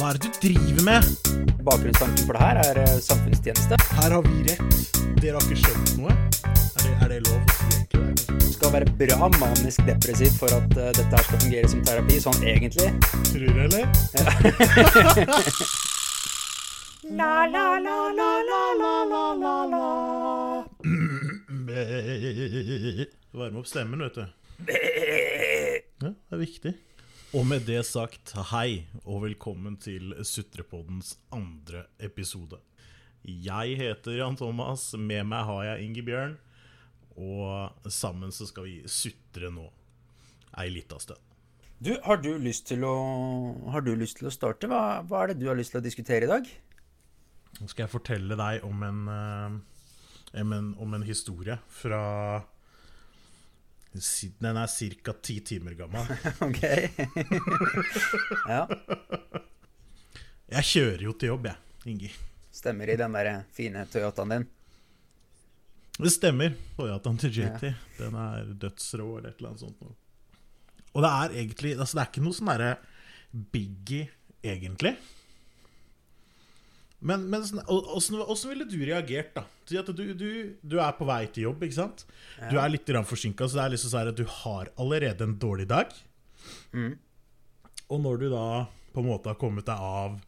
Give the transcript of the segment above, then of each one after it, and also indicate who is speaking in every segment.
Speaker 1: Hva er det du driver med?
Speaker 2: Bakgrunnstanken for det her er eh, samfunnstjeneste.
Speaker 1: Her har vi rett. Dere har ikke skjønt noe. Er det, er det lov å si egentlig?
Speaker 2: Du skal være bra manisk depressiv for at uh, dette her skal fungere som terapi, sånn egentlig.
Speaker 1: Tror du, eller?
Speaker 2: La, la, la, la, la, la, la, la, la.
Speaker 1: Varme opp stemmen, vet du. Ja, det er viktig. Og med det sagt, hei og velkommen til Sutrepoddens andre episode. Jeg heter Jan Thomas, med meg har jeg Ingebjørn. Og sammen så skal vi sutre nå ei lita stund.
Speaker 2: Du, har du lyst til å, har du lyst til å starte? Hva, hva er det du har lyst til å diskutere i dag?
Speaker 1: Nå skal jeg fortelle deg om en, eh, om en, om en historie fra Den er ca. ti timer gammel.
Speaker 2: Ok. ja,
Speaker 1: Jeg kjører jo til jobb, jeg, Ingi.
Speaker 2: stemmer i den der fine Toyotaen din.
Speaker 1: Det stemmer. Toyotaen til JT. Den er dødsrå eller et eller annet sånt. Og det er egentlig altså Det er ikke noe sånn derre biggie, egentlig. Men, men sånn- åssen åssen ville du reagert, da? Si at du, du, du er på vei til jobb, ikke sant? Du er litt forsinka, så det er liksom sånn at du har allerede en dårlig dag. Og når du da på en måte har kommet deg av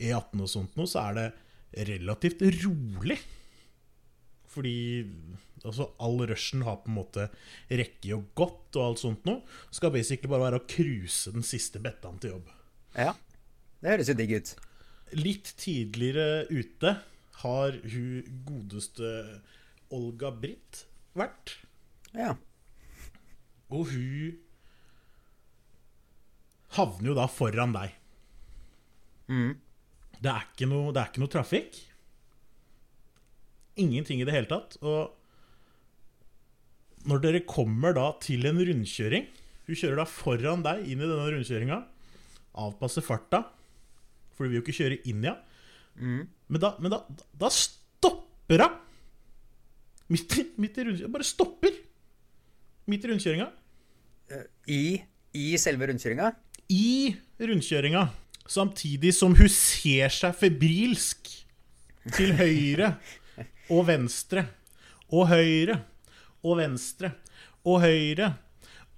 Speaker 1: E18 og sånt noe, så er det relativt rolig. Fordi altså, all rushen har på en måte rekke og godt og alt sånt noe. Skal basically bare være å cruise den siste bettaen til jobb.
Speaker 2: Ja, det høres jo digg ut.
Speaker 1: Litt tidligere ute har hun godeste Olga Britt vært.
Speaker 2: Ja.
Speaker 1: Og hun havner jo da foran deg.
Speaker 2: Mm.
Speaker 1: Det, er ikke noe, det er ikke noe trafikk. Ingenting i det hele tatt. Og når dere kommer da til en rundkjøring Hun kjører da foran deg inn i denne rundkjøringa. Avpasser farta, for du vil jo ikke kjøre inn i henne. Men, da, men da, da stopper hun! Midt i, midt i rundkjøringa. Bare stopper! Midt i rundkjøringa.
Speaker 2: I, I selve rundkjøringa?
Speaker 1: i rundkjøringa, samtidig som hun ser seg febrilsk til høyre og venstre og høyre og venstre og høyre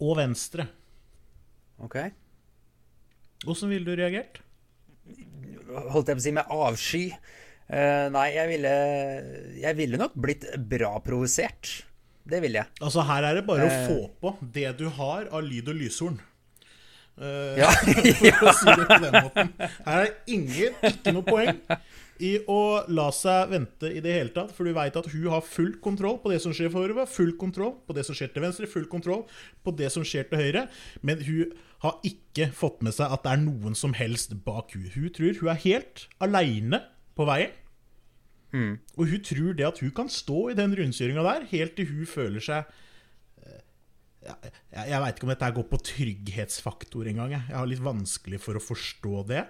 Speaker 1: og venstre.
Speaker 2: Ok.
Speaker 1: Åssen ville du reagert?
Speaker 2: Holdt jeg på å si, med avsky. Uh, nei, jeg ville, jeg ville nok blitt bra provosert. Det ville jeg.
Speaker 1: Altså, her er det bare å
Speaker 2: Eh.
Speaker 1: få på det du har av lyd og lyshorn. Uh,
Speaker 2: Ja.
Speaker 1: for å si det på den måten. Her er ingen, ikke noe poeng i å la seg vente i det hele tatt, for du veit at hun har full kontroll på det som skjer forover, full kontroll på det som skjer til venstre, full kontroll på det som skjer til høyre, men hun har ikke fått med seg at det er noen som helst bak hun. Hun tror hun er helt aleine på veien. Og hun tror det at hun kan stå i den rundkjøringa der helt til hun føler seg jeg, jeg veit ikke om dette går på trygghetsfaktor engang. Jeg. jeg har litt vanskelig for å forstå det.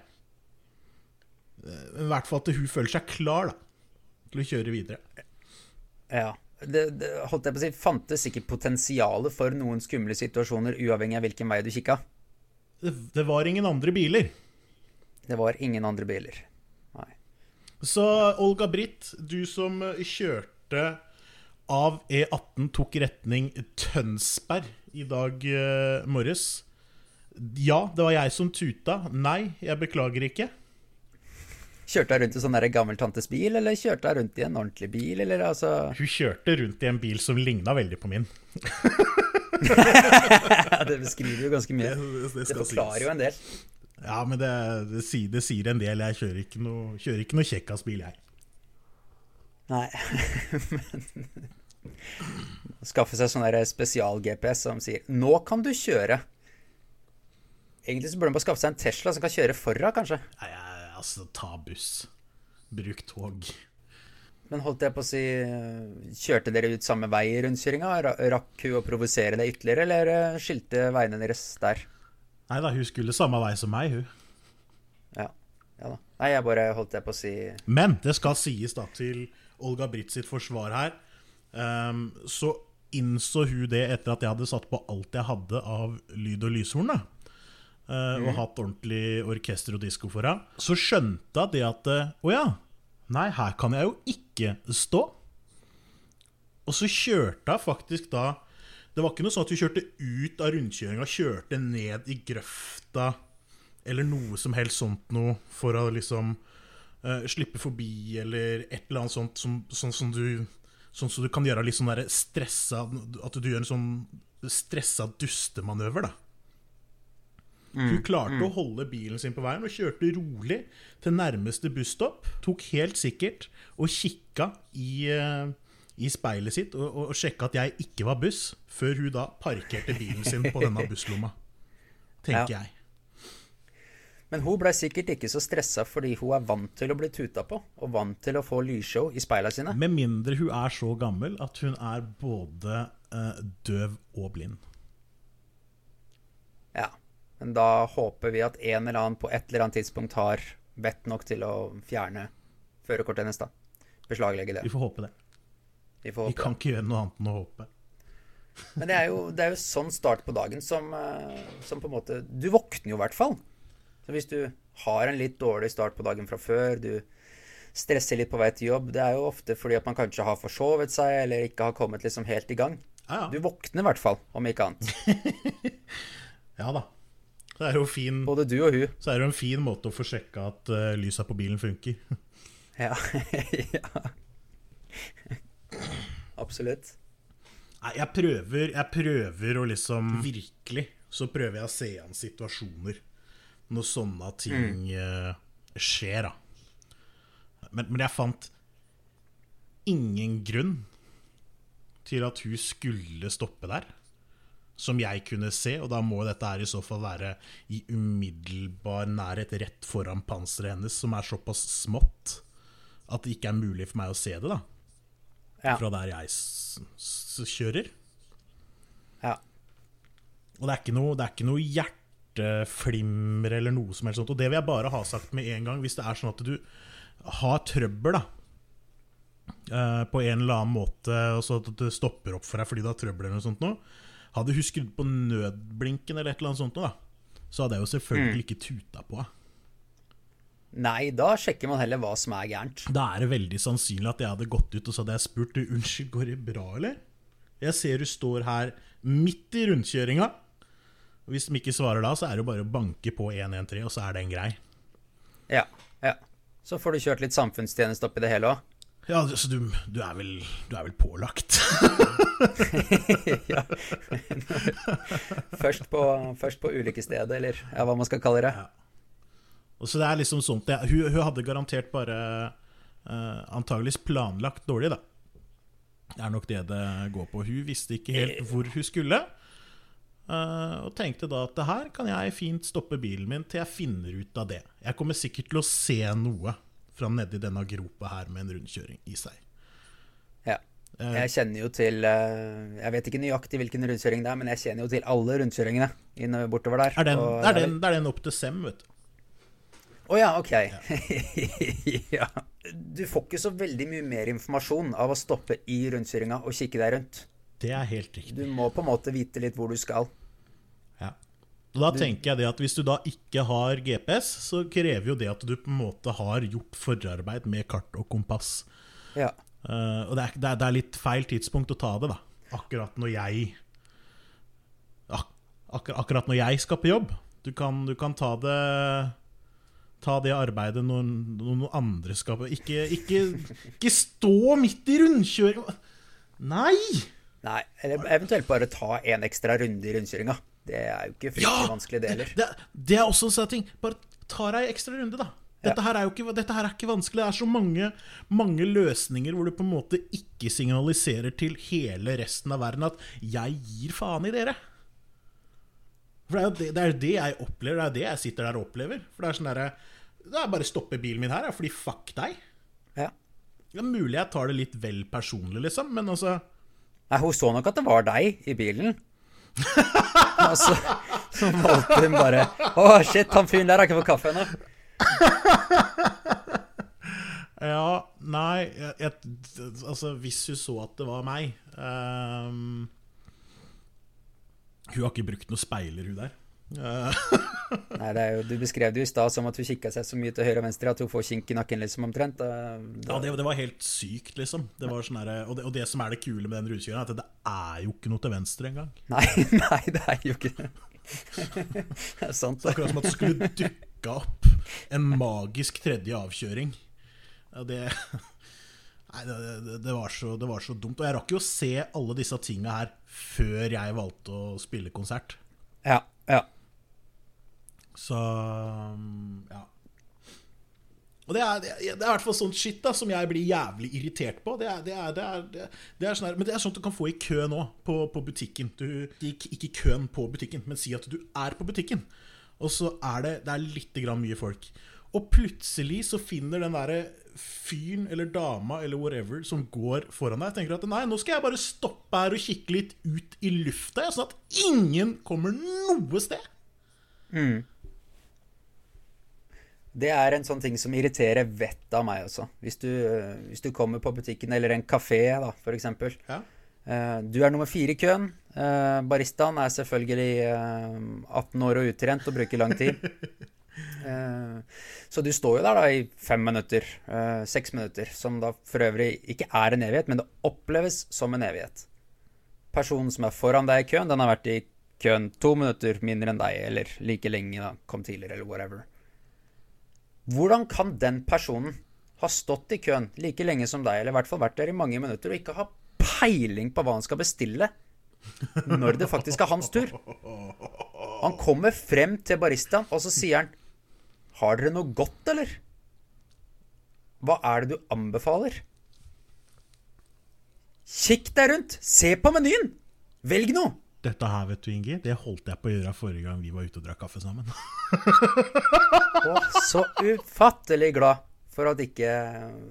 Speaker 1: Eh, I hvert fall at hun føler seg klar da, til å kjøre videre.
Speaker 2: Ja. Det, det holdt jeg på å si, fantes sikkert potensialet for noen skumle situasjoner, uavhengig av hvilken vei du kikka.
Speaker 1: Det, var ingen andre biler.
Speaker 2: Det var ingen andre biler. Nei.
Speaker 1: Så Olga Britt, du som kjørte av E18, tok retning Tønsberg i dag eh, morges. Ja, det var jeg som tuta. Nei, jeg beklager ikke.
Speaker 2: Kjørte hun rundt i sånn der gammel tantes bil, eller kjørte hun rundt i en ordentlig bil, eller altså
Speaker 1: Hun kjørte rundt i en bil som ligna veldig på min.
Speaker 2: Det beskriver jo ganske mye.
Speaker 1: det
Speaker 2: Det
Speaker 1: skal
Speaker 2: forklarer jo en del.
Speaker 1: Ja, men det, det, sier, det sier en del. Jeg kjører ikke noe, kjører ikke noe kjekkasbil, jeg.
Speaker 2: Nei. Skaffe seg sånn spesial-GPS som sier 'nå kan du kjøre'. Egentlig så burde man bare skaffe seg en Tesla som kan kjøre foran, kanskje.
Speaker 1: Nei, jeg, altså, ta buss. Bruk tog.
Speaker 2: Men holdt jeg på å si Kjørte dere ut samme vei i rundkjøringa? Ra- Rakk hun å provosere deg ytterligere, eller eh, skilte veiene deres der?
Speaker 1: Nei da, hun skulle samme vei som meg, hun.
Speaker 2: Ja. ja da. Nei, jeg bare holdt jeg på å si
Speaker 1: Men det skal sies da til Olga Britt sitt forsvar her. um, så innså hun det etter at jeg hadde satt på alt jeg hadde av lyd og lyshorn. da. mm. og hatt ordentlig orkester og disko for henne, så skjønte hun det at eh, oh ja, nei, her kan jeg jo ikke stå. Og så kjørte jeg faktisk da Det var ikke noe sånn at vi kjørte ut av rundkjøringa, kjørte ned i grøfta eller noe som helst sånt noe for å liksom uh, slippe forbi, eller et eller annet sånt som, sånn som du Sånn som du kan gjøre litt sånn stressa At du gjør en sånn stressa dustemanøver, da. Hun klarte å holde bilen sin på veien og kjørte rolig til nærmeste busstopp. Tok helt sikkert og kikka i, eh, i speilet sitt og, og sjekka at jeg ikke var buss, før hun da parkerte bilen sin på denne busslomma. Tenker
Speaker 2: Ja.
Speaker 1: jeg.
Speaker 2: Men hun ble sikkert ikke så stressa fordi hun er vant til å bli tuta på, og vant til å få lysshow i speila sine.
Speaker 1: Med mindre hun er så gammel at hun er både eh, døv og blind.
Speaker 2: Ja. Men da håper vi at en eller annen på et eller annet tidspunkt har vett nok til å fjerne førerkortet hennes, da. Beslaglegge det.
Speaker 1: Vi får håpe det.
Speaker 2: Vi får
Speaker 1: Vi
Speaker 2: kan
Speaker 1: kan ikke gjøre noe annet enn å håpe.
Speaker 2: Men det er, jo, det er jo sånn start på dagen som, eh, som på en måte Du våkner jo i hvert fall. Så hvis du har en litt dårlig start på dagen fra før, du stresser litt på vei til jobb, det er jo ofte fordi at man kanskje har forsovet seg eller ikke har kommet liksom helt i gang.
Speaker 1: Ja,
Speaker 2: Du
Speaker 1: ja.
Speaker 2: våkner i hvert fall, om ikke annet.
Speaker 1: ja da. Det er jo fin,
Speaker 2: Både du og hun.
Speaker 1: så er det jo en fin måte å få sjekka at uh, lysa på bilen funker.
Speaker 2: Ja. ja. Absolutt.
Speaker 1: Nei, jeg prøver, jeg prøver å liksom Virkelig så prøver jeg å se an situasjoner når sånne ting eh, skjer, da. Men, men jeg fant ingen grunn til at hun skulle stoppe der. Som jeg kunne se, og da må dette her i så fall være i umiddelbar nærhet rett foran panseret hennes, som er såpass smått at det ikke er mulig for meg å se det, da.
Speaker 2: Ja.
Speaker 1: Fra der jeg kjører.
Speaker 2: ja.
Speaker 1: Og det er ikke noe, det er ikke noe hjerteflimmer eller noe som helst sånt. Og det vil jeg bare ha sagt med en gang, hvis det er sånn at du har trøbbel, da. Uh, På en eller annen måte, og så at det stopper opp for deg fordi du har trøbbel eller noe sånt noe. Hadde hun skrudd på nødblinken eller et eller annet sånt da, så hadde jeg jo selvfølgelig ikke tuta på.
Speaker 2: Nei, da sjekker man heller hva som er gærent.
Speaker 1: Da er det veldig sannsynlig at jeg hadde gått ut og så hadde jeg spurt du, Unnskyld, går det bra, eller? Jeg ser du står her midt i rundkjøringa. Hvis de ikke svarer da, så er det jo bare å banke på 113, og så er den grei.
Speaker 2: Ja. ja. Så får du kjørt litt samfunnstjeneste oppi det hele òg.
Speaker 1: Ja, så du, du, er, vel, du er vel pålagt?
Speaker 2: ja. først, på, først på ulykkesstedet, eller ja, hva man skal kalle det.
Speaker 1: Ja. Og så det er liksom sånt ja, hun, hun hadde garantert bare uh, antageligvis planlagt dårlig, da. Det er nok det det går på. Hun visste ikke helt hvor hun skulle. Uh, og tenkte da at det her kan jeg fint stoppe bilen min til jeg finner ut av det. Jeg kommer sikkert til å se noe fra nedi denne gropa her med en rundkjøring i seg.
Speaker 2: Ja. Jeg kjenner jo til eh, Jeg vet ikke nøyaktig hvilken rundkjøring det er, men jeg kjenner jo til alle rundkjøringene bortover der.
Speaker 1: Er den,
Speaker 2: Og
Speaker 1: er den, er den opp til Sem, vet du.
Speaker 2: Å ja, ok. ja. Du får ikke så veldig mye mer informasjon av å stoppe i rundkjøringa og kikke deg rundt.
Speaker 1: Det er helt riktig.
Speaker 2: Du må på en måte vite litt hvor du skal.
Speaker 1: Ja. Og da tenker jeg det at Hvis du da ikke har GPS, så krever jo det at du på en måte har gjort forarbeid med kart og kompass.
Speaker 2: Ja.
Speaker 1: Uh, og det er, det, er, litt feil tidspunkt å ta det, da. Akkurat når jeg ak Akkurat når jeg skal på jobb. Du kan, du kan ta det Ta det arbeidet når noen andre skal på Ikke, ikke, ikke stå midt i rundkjøring Nei!
Speaker 2: Nei, eller eventuelt bare ta en ekstra runde i rundkjøringa. Det er jo ikke fryktelig vanskelig, det heller.
Speaker 1: Det, det er også en sånn ting. Bare ta deg en ekstra runde, da. Dette,
Speaker 2: Ja.
Speaker 1: her er jo ikke, dette her er ikke vanskelig. Det er så mange, mange løsninger hvor du på en måte ikke signaliserer til hele resten av verden at 'jeg gir faen i dere'. For det er jo det, det, er det jeg opplever. Det er det jeg sitter der og opplever. For det er sånn derre Det er bare å stoppe bilen min her, ja, fordi fuck deg.
Speaker 2: Ja.
Speaker 1: Det er mulig jeg tar det litt vel personlig, liksom, men altså
Speaker 2: Nei, hun så nok at det var deg i bilen. Og så, så valgte hun bare Å, shit, han fyren der har ikke fått kaffe ennå.
Speaker 1: Ja, nei jeg, jeg, Altså, hvis hun så at det var meg um, Hun har ikke brukt noen speiler, hun der.
Speaker 2: Nei, det er jo, Du beskrev det jo i stad som at hun kikka seg så mye til høyre og venstre at hun får kink i nakken, liksom, omtrent. Da,
Speaker 1: ja, det, det var helt sykt, liksom. Det var sånn her, og, det, og det som er det kule med den rusekjøringen, er at det er jo ikke noe til venstre engang.
Speaker 2: nei, nei, det er jo ikke det. det er sant, det.
Speaker 1: Akkurat som at det skulle dukka opp en magisk tredje avkjøring. Ja, det Nei, det, det, var så, det var så dumt. Og jeg rakk jo å se alle disse tinga her før jeg valgte å spille konsert.
Speaker 2: Ja, ja.
Speaker 1: Så ja. Og det er, det er, i hvert fall sånt shit da som jeg blir jævlig irritert på. Det er, det er, det er, sånn men det er sånt du kan få i kø nå, på, på butikken. Du, ikke, ikke køen på butikken, men si at du er på butikken. Og så er det, det er litt mye folk. Og plutselig så finner den derre fyren eller dama eller whatever som går foran deg, tenker at nei, nå skal jeg bare stoppe her og kikke litt ut i lufta, sånn at ingen kommer noe sted.
Speaker 2: Mm. Det er en sånn ting som irriterer vettet av meg også. Hvis du, hvis du kommer på butikken eller en kafé, da, eksempel.
Speaker 1: Ja.
Speaker 2: Eh, du er nummer fire i køen. Eh, baristaen er selvfølgelig 18 år og utrent og bruker lang tid. Så du står jo der da i fem minutter, seks minutter, som da for øvrig ikke er en evighet, men det oppleves som en evighet. Personen som er foran deg i køen, den har vært i køen to minutter mindre enn deg, eller like lenge, da, kom tidligere, eller whatever. Hvordan kan den personen ha stått i køen like lenge som deg, eller i hvert fall vært der i mange minutter, og ikke ha peiling på hva han skal bestille når det faktisk er hans tur? Han kommer frem til baristaen, og så sier han Har dere noe godt, eller? Hva er det du anbefaler? Kikk deg rundt! Se på menyen! Velg noe!
Speaker 1: Dette her, vet du, Ingi, det holdt jeg på å gjøre forrige gang vi var ute og drakk kaffe sammen.
Speaker 2: Å, så ufattelig glad for at, ikke,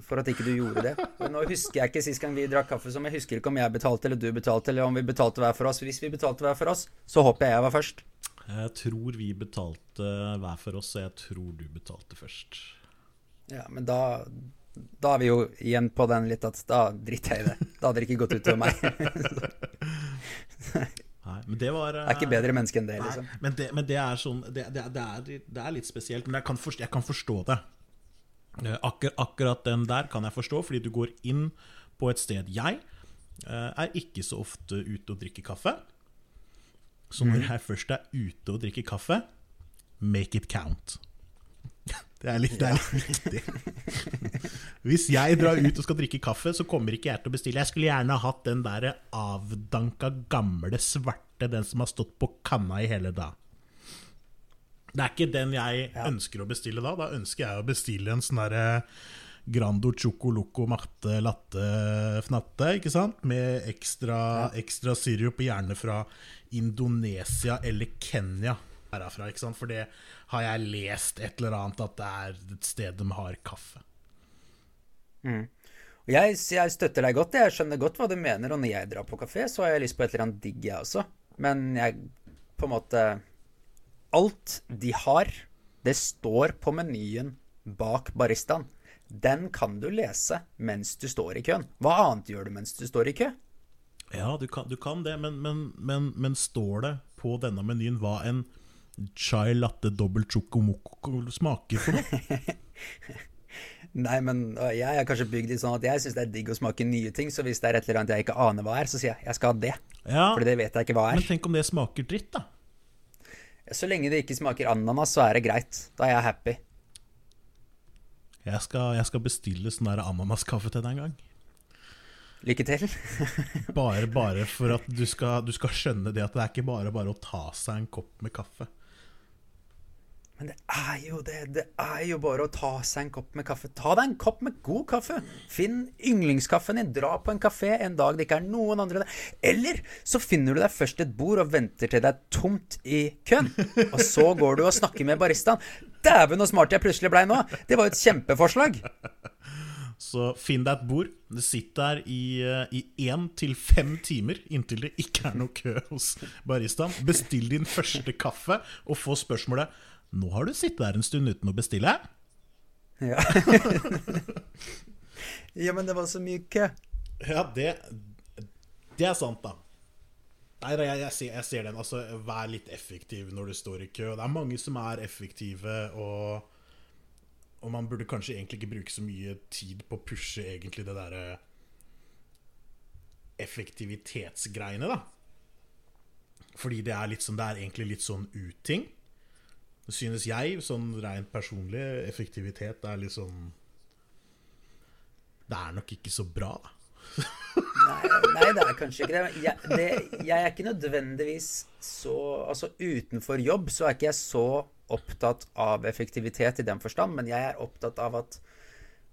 Speaker 2: for at ikke du gjorde det. Men Nå husker jeg ikke sist gang vi drakk kaffe, som jeg husker ikke om jeg betalte eller du betalte, eller om vi betalte hver for oss. Hvis vi betalte hver for oss, så håper jeg jeg var først.
Speaker 1: Jeg tror vi betalte hver for oss, og jeg tror du betalte først.
Speaker 2: Ja, men da da er vi jo igjen på den litt at da driter jeg i det. Da hadde det ikke gått ut over meg.
Speaker 1: Nei, men det var
Speaker 2: er ikke bedre menneske enn det, liksom.
Speaker 1: Nei, men, det, men det er sånn det, det, er, det, er, litt spesielt, men jeg kan forstå, jeg kan forstå det. Akkur, akkurat den der kan jeg forstå, fordi du går inn på et sted Jeg uh, er ikke så ofte ute og drikker kaffe. Så når jeg først er ute og drikker kaffe, make it count. Det er litt, det er litt viktig. Hvis jeg drar ut og skal drikke kaffe, så kommer ikke jeg til å bestille. Jeg skulle gjerne hatt den der avdanka, gamle, svarte, den som har stått på kanna i hele dag. Det er ikke den jeg ja. ønsker å bestille da. Da ønsker jeg å bestille en sånn derre Grando Choco Loco Matte Latte Fnatte, ikke sant? Med ekstra, ja. ekstra sirup, gjerne fra Indonesia eller Kenya herfra, ikke sant? For det har jeg lest et eller annet at det er et sted de har kaffe.
Speaker 2: Mm. Jeg, jeg, støtter deg godt. Jeg skjønner godt hva du mener. Og når jeg drar på kafé, så har jeg lyst på et eller annet digg, jeg også. Men jeg på en måte Alt de har, det står på menyen bak baristaen. Den kan du lese mens du står i køen. Hva annet gjør du mens du står i kø?
Speaker 1: Ja, du kan, du kan det, men, men, men, men, står det på denne menyen hva en chai latte dobbel chocomoco smaker for noe?
Speaker 2: Nei, men jeg er kanskje bygd litt sånn at jeg syns det er digg å smake nye ting. Så hvis det er et eller annet jeg ikke aner hva er, så sier jeg jeg skal ha det.
Speaker 1: Ja,
Speaker 2: Fordi det vet jeg ikke hva er.
Speaker 1: Men tenk om det smaker dritt, da?
Speaker 2: Så lenge det ikke smaker ananas, så er det greit. Da er jeg happy.
Speaker 1: Jeg skal, jeg skal bestille sånn der ananaskaffe til deg en gang.
Speaker 2: Lykke til.
Speaker 1: bare, bare for at du skal, du skal skjønne det at det er ikke bare bare å ta seg en kopp med kaffe.
Speaker 2: Men det er jo det. Det er jo bare å ta seg en kopp med kaffe. Ta deg en kopp med god kaffe. Finn yndlingskaffen din. Dra på en kafé en dag det ikke er noen andre der. Eller så finner du deg først et bord og venter til det er tomt i køen. Og så går du og snakker med baristaen. Dæven, så smart jeg plutselig blei nå! Det var jo et kjempeforslag.
Speaker 1: Så finn deg et bord. Du sitter der i én eh, til fem timer inntil det ikke er noe kø hos baristaen. Bestill din første kaffe og få spørsmålet nå har du sittet der en stund uten å bestille.
Speaker 2: Ja. ja, men det var så mye kø.
Speaker 1: Ja, det, det er sant, da. Nei, jeg, jeg, ser, jeg ser den. Altså, vær litt effektiv når du står i kø. Det er mange som er effektive, og, og man burde kanskje egentlig ikke bruke så mye tid på å pushe egentlig det derre effektivitetsgreiene, da. Fordi det er litt sånn, det er egentlig litt sånn uting. Synes jeg, sånn rent personlig, effektivitet er sånn Det er nok ikke så bra, da.
Speaker 2: Nei, nei, det er kanskje ikke det. Jeg, det. jeg er ikke nødvendigvis så Altså utenfor jobb så er ikke jeg så opptatt av effektivitet i den forstand, men jeg er opptatt av at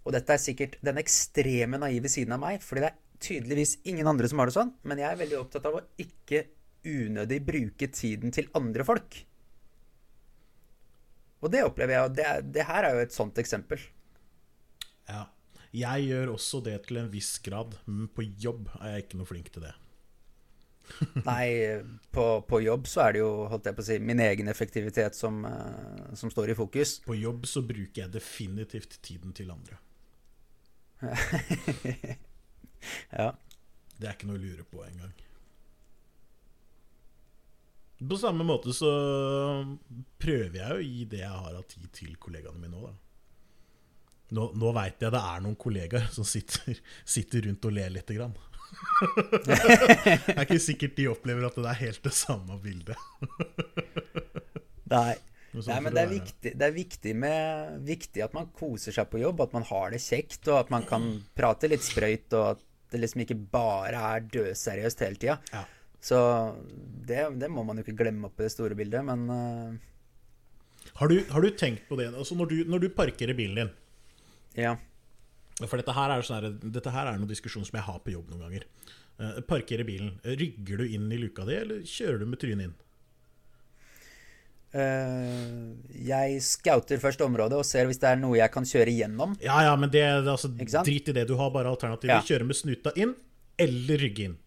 Speaker 2: Og dette er sikkert den ekstreme naive siden av meg, fordi det er tydeligvis ingen andre som har det sånn, men jeg er veldig opptatt av å ikke unødig bruke tiden til andre folk. Og det opplever jeg, og det, det her er jo et sånt eksempel.
Speaker 1: Ja. Jeg gjør også det til en viss grad, men på jobb er jeg ikke noe flink til det.
Speaker 2: Nei, på, på, jobb så er det jo holdt jeg på å si, min egen effektivitet som, uh, som, står i fokus.
Speaker 1: På jobb så bruker jeg definitivt tiden til andre.
Speaker 2: ja.
Speaker 1: Det er ikke noe å lure på engang. På samme måte så prøver jeg å gi det jeg har av tid til kollegaene mine òg, da. Nå, nå veit jeg det er noen kollegaer som sitter, sitter rundt og ler lite grann. det er ikke sikkert de opplever at det er helt det samme bildet.
Speaker 2: Nei. Nei, men det er, viktig, det er viktig, med, viktig, at man koser seg på jobb, at man har det kjekt, og at man kan prate litt sprøyt, og at det liksom ikke bare er dødseriøst hele tida.
Speaker 1: Ja.
Speaker 2: Så det, det, må man jo ikke glemme opp i det store bildet, men uh...
Speaker 1: har, du, har, du, tenkt på det altså når, du, når du parkerer bilen din?
Speaker 2: Ja.
Speaker 1: For dette her, er sånn, dette her er noen diskusjon som jeg har på jobb noen ganger. Uh, parkerer bilen. Rygger du inn i luka di, eller kjører du med trynet inn?
Speaker 2: Uh, jeg scouter først området og ser hvis det er noe jeg kan kjøre gjennom.
Speaker 1: Ja, ja, men det, er altså, drit i det. Du har bare alternativet. Ja. Kjøre med snuta inn eller rygge inn.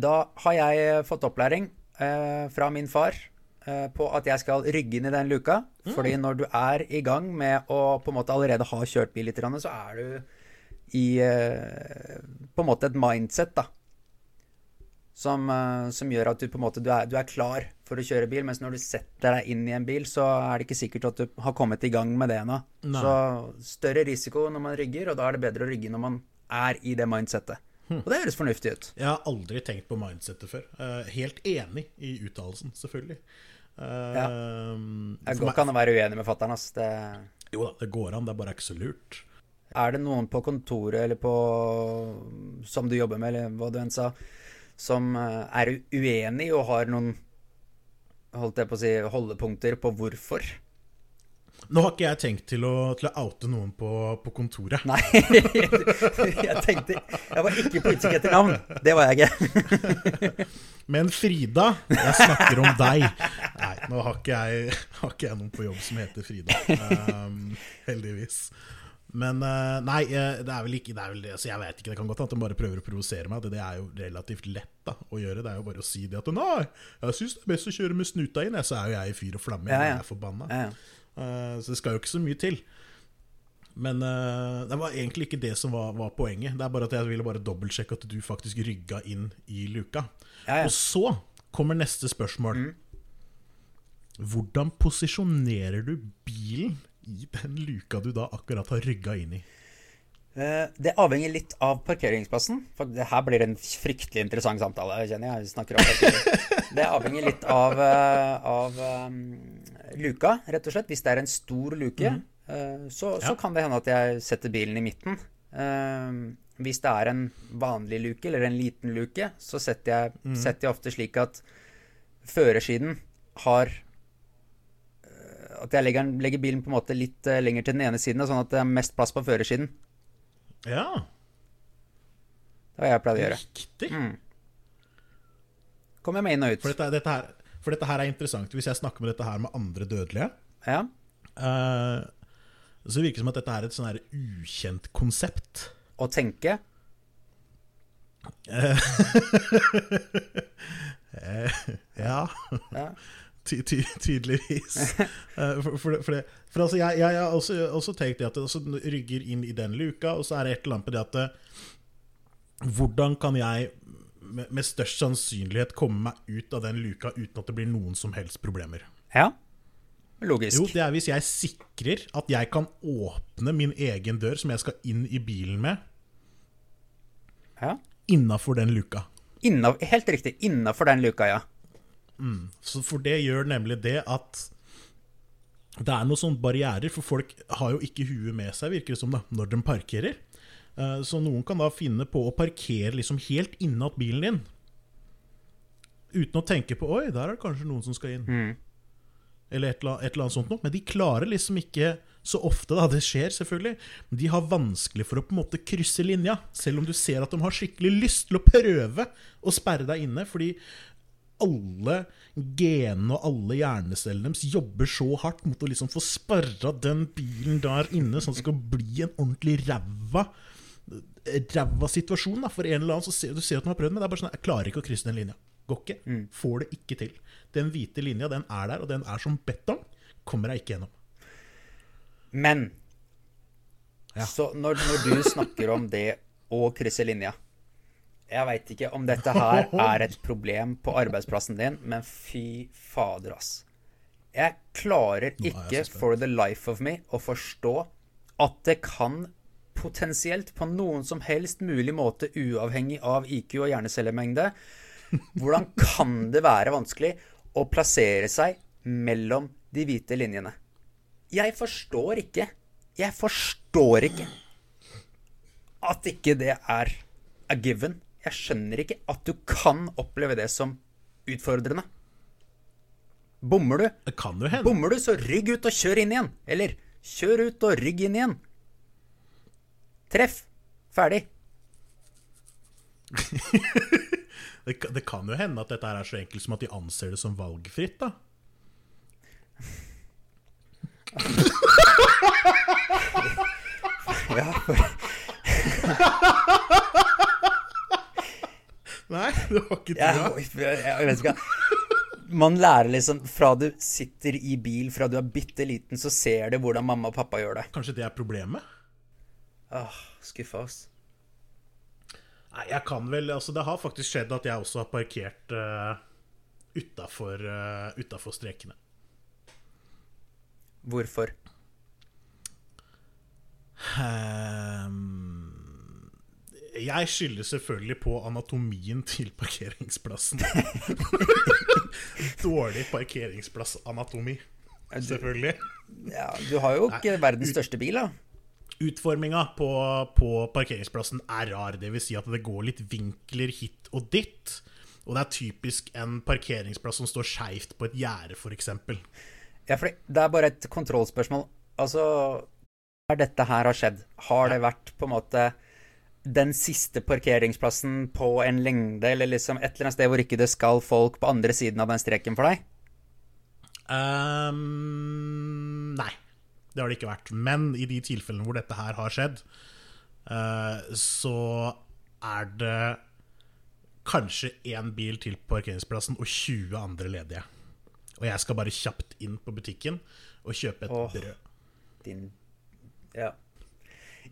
Speaker 2: Da har jeg fått opplæring eh, fra min far eh, på at jeg skal rygge inn i den luka. Mm. Fordi når du er i gang med å på en måte allerede ha kjørt bil litt, så er du i eh, på en måte et mindset, da. Som, eh, som, gjør at du på en måte du er, du er, klar for å kjøre bil. Mens når du setter deg inn i en bil, så er det ikke sikkert at du har kommet i gang med det ennå. Så større risiko når man rygger, og da er det bedre å rygge når man er i det mindsettet. Og det høres fornuftig ut.
Speaker 1: Jeg har aldri tenkt på mindsettet før. Uh, helt enig i uttalelsen, selvfølgelig. Uh,
Speaker 2: ja. Jeg går ikke an å være uenig med fatter'n, ass. Det...
Speaker 1: Jo da, det går an. Det er bare ikke så lurt.
Speaker 2: Er det noen på kontoret eller på Som du jobber med, eller hva du enn sa, som eh, er uenig og har noen holdt jeg på å si, holdepunkter på hvorfor?
Speaker 1: Nå har ikke jeg tenkt til å, til å oute noen på, på, kontoret.
Speaker 2: Nei, jeg tenkte Jeg var ikke på utkikk etter navn. Det var jeg ikke.
Speaker 1: Men Frida, jeg snakker om deg. Nei, nå har ikke jeg, har ikke jeg noen på jobb som heter Frida. Um, heldigvis. Men uh, nei, eh, det er vel ikke det er vel, altså Jeg vet ikke, det kan godt hende de bare prøver å provosere meg. Det, det er jo relativt lett da, å gjøre. Det er jo bare å si det at Nei, jeg syns det er best å kjøre med snuta inn. Så er jo jeg i fyr og flamme. Ja, ja. Jeg er forbanna. Ja, ja. Uh, så det skal jo ikke så mye til. Men uh, det var egentlig ikke det som var, var, poenget. Det er bare at Jeg ville bare dobbeltsjekke at du faktisk rygga inn i luka.
Speaker 2: Ja, ja.
Speaker 1: Og så kommer neste spørsmål. Mm. Hvordan posisjonerer du bilen i den luka du da akkurat har rygga inn i?
Speaker 2: Uh, det avhenger litt av parkeringsplassen. For det her blir en fryktelig interessant samtale. kjenner jeg. snakker om Det avhenger litt av, av luka, rett og slett. Hvis det er en stor luke, mm. uh, så, så kan det hende at jeg setter bilen i midten. Uh, hvis det er en vanlig luke, eller en liten luke, så setter jeg, mm. setter jeg ofte slik at førersiden har uh, At jeg legger, legger, bilen på en måte litt lenger til den ene siden, sånn at det er mest plass på førersiden.
Speaker 1: Ja.
Speaker 2: Det har jeg pleid å gjøre.
Speaker 1: Riktig.
Speaker 2: Mm. Kommer jeg meg inn og ut.
Speaker 1: For dette, dette her for dette her er interessant. Hvis jeg snakker med dette her med andre dødelige,
Speaker 2: ja.
Speaker 1: uh, så virker det som at dette er et sånn her ukjent konsept.
Speaker 2: Å tenke?
Speaker 1: Uh, ja.
Speaker 2: ja.
Speaker 1: Ty ty tydeligvis. uh, for, for, for, det, for altså, jeg, jeg, har også, også tenkt at det rygger inn i den luka, og så er det et eller annet på det at Hvordan kan jeg med, med størst sannsynlighet komme meg ut av den luka uten at det blir noen som helst problemer.
Speaker 2: Ja. Logisk.
Speaker 1: Jo, det er hvis jeg sikrer at jeg kan åpne min egen dør som jeg skal inn i bilen med,
Speaker 2: Ja.
Speaker 1: innafor den luka.
Speaker 2: Inna, helt riktig. Innafor den luka, ja.
Speaker 1: Så For det gjør nemlig det at det er noen sånne barrierer, for folk har jo ikke huet med seg, virker det som, da, når de parkerer. Eh, Så noen kan da finne på å parkere liksom helt innat bilen din. Uten å tenke på 'oi, der er det kanskje noen som skal inn'. Eller et eller, et eller annet sånt noe. Men de klarer liksom ikke så ofte, da. Det skjer selvfølgelig. Men de har vanskelig for å på en måte krysse linja. Selv om du ser at de har skikkelig lyst til å prøve å sperre deg inne. Fordi alle genene og alle hjernecellene deres jobber så hardt mot å liksom få sperra den bilen der inne, sånn at det skal bli en ordentlig ræva ræva situasjon. Da. For en eller annen så ser du ser at de har prøvd, men det er bare sånn Jeg klarer ikke å krysse den linja. Går ikke. Får det ikke til. Den hvite linja, den er der, og den er som betong. Kommer jeg ikke gjennom.
Speaker 2: Men
Speaker 1: Ja.
Speaker 2: Så når, når du snakker om det å krysse linja Jeg veit ikke om dette her er et problem på arbeidsplassen din, men fy fader, ass. Jeg klarer
Speaker 1: er
Speaker 2: ikke for the life of me å forstå at det kan potensielt på noen som helst mulig måte, uavhengig av IQ og hjernecellemengde, hvordan kan det være vanskelig å plassere seg mellom de hvite linjene? Jeg forstår ikke. Jeg forstår ikke at ikke det er a given. Jeg skjønner ikke at du kan oppleve det som utfordrende. Bommer du, bommer du, så rygg ut og kjør inn igjen. Eller kjør ut og rygg inn igjen. Treff. Ferdig.
Speaker 1: Det, kan, det kan jo hende at dette er så enkelt som at de anser det som valgfritt, da.
Speaker 2: Ja, for,
Speaker 1: Nei, det var ikke
Speaker 2: jeg, jeg Man lærer liksom Fra du sitter i bil, fra du er bitte liten, så ser du hvordan mamma og pappa gjør det.
Speaker 1: Kanskje det er problemet?
Speaker 2: Åh, skuffa oss.
Speaker 1: Nei, jeg kan vel Altså, det har faktisk skjedd at jeg også har parkert uh, utafor uh, strekene.
Speaker 2: Hvorfor?
Speaker 1: Um, jeg skylder selvfølgelig på anatomien til parkeringsplassen. Dårlig parkeringsplassanatomi, selvfølgelig.
Speaker 2: Ja, du har jo ikke verdens største bil, da.
Speaker 1: Utforminga på, på parkeringsplassen er rar. Det vil si at det går litt vinkler hit og dit. Og det er typisk en parkeringsplass som står skeivt på et gjerde, f.eks.
Speaker 2: Ja, for det er bare et kontrollspørsmål. Altså, når dette her har skjedd, har det vært på en måte den siste parkeringsplassen på en lengde, eller liksom et eller annet sted hvor ikke det skal folk på andre siden av den streken for deg?
Speaker 1: Um, nei, det har det ikke vært. Men i de tilfellene hvor dette her har skjedd, eh, så er det kanskje én bil til på parkeringsplassen og 20 andre ledige. Og jeg skal bare kjapt inn på butikken og kjøpe et
Speaker 2: Åh.
Speaker 1: brød.
Speaker 2: Din Ja.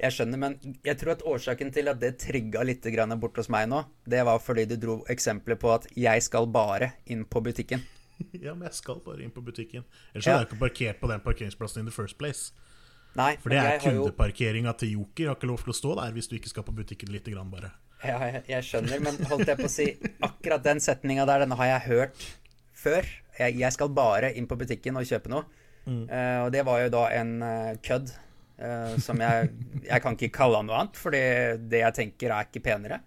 Speaker 2: Jeg skjønner, men jeg tror at årsaken til at det trigga litt borte bort hos meg nå, det var fordi du dro eksempler på at jeg skal bare inn på butikken.
Speaker 1: Ja, men jeg skal bare inn på butikken. Ellers
Speaker 2: Ja.
Speaker 1: hadde jeg ikke parkert på den parkeringsplassen in the first place.
Speaker 2: Nei,
Speaker 1: For det er
Speaker 2: kundeparkeringa jo
Speaker 1: til Joker. Har ikke lov til å stå der hvis du ikke skal på butikken lite grann, bare.
Speaker 2: Ja, jeg, jeg skjønner, men holdt jeg på å si Akkurat den setninga der, den har jeg hørt før. Jeg, jeg skal bare inn på butikken og kjøpe noe. Eh, og det var jo da en uh, kødd uh, som jeg Jeg kan ikke kalle han noe annet, fordi det jeg tenker, er ikke penere.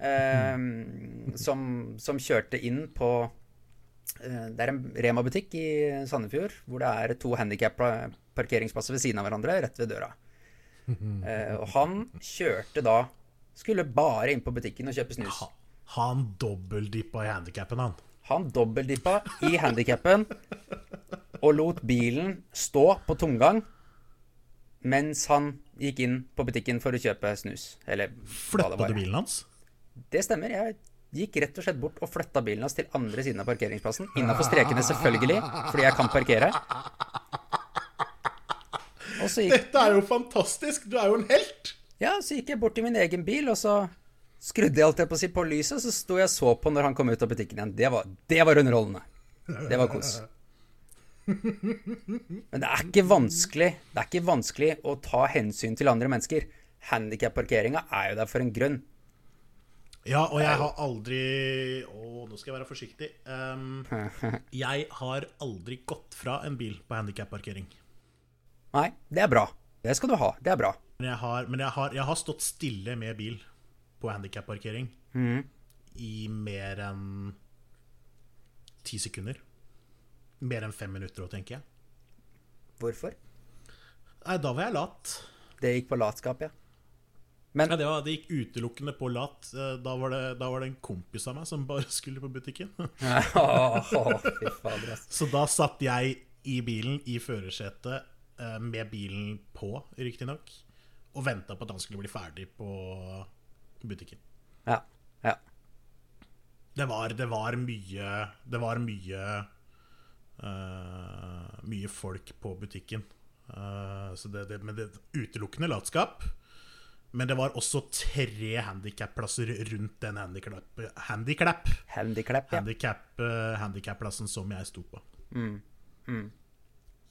Speaker 2: Mm. som, som kjørte inn på Det er en Rema-butikk i Sandefjord hvor det er to handikap-parkeringsplasser ved siden av hverandre, rett ved døra. Eh, og han kjørte da Skulle bare inn på butikken og kjøpe snus.
Speaker 1: Ha, han dobbeldippa i handikappen, han.
Speaker 2: Han dobbeldippa i handikappen og lot bilen stå på tomgang mens han gikk inn på butikken for å kjøpe snus. Eller
Speaker 1: Flytta du bilen hans?
Speaker 2: Det stemmer. Jeg gikk rett og slett bort og flytta bilen hans til andre siden av parkeringsplassen. Innafor strekene, selvfølgelig, fordi jeg kan parkere. Og så gikk,
Speaker 1: Dette er jo fantastisk! Du er jo en helt!
Speaker 2: ja, så gikk jeg bort til min egen bil, og så skrudde jeg alt jeg på, på lyset, så sto jeg og så på når han kom ut av butikken igjen. Det var, det var underholdende. Det var kos. Men det er ikke vanskelig Det er ikke vanskelig å ta hensyn til andre mennesker. Handikap-parkeringa er jo der for en grunn.
Speaker 1: Ja, og jeg har aldri Å, nå skal jeg være forsiktig. Um, jeg har aldri gått fra en bil på handikap-parkering.
Speaker 2: Nei, det er bra. Det skal du ha. Det er bra.
Speaker 1: Men, jeg har, men jeg, har, jeg har stått stille med bil på handikapparkering mm. i mer enn ti sekunder. Mer enn fem minutter òg, tenker jeg.
Speaker 2: Hvorfor?
Speaker 1: Nei, da var jeg lat.
Speaker 2: Det gikk på latskap, ja. Men
Speaker 1: Ja, det, var, det gikk utelukkende på lat. Eh, Da var, det, da var det en kompis av meg som bare skulle på butikken. Så da satt jeg i bilen, i førersetet, eh, med bilen på, riktignok, og venta på at han skulle bli ferdig på butikken.
Speaker 2: Ja. Ja.
Speaker 1: Det var, det var mye Det var mye uh, Mye folk på butikken. Uh, så det, det, men det utelukkende latskap. Men det var også tre handikapplasser rundt den handicap, handicap,
Speaker 2: Handicap, ja.
Speaker 1: handicap, eh, som jeg sto på.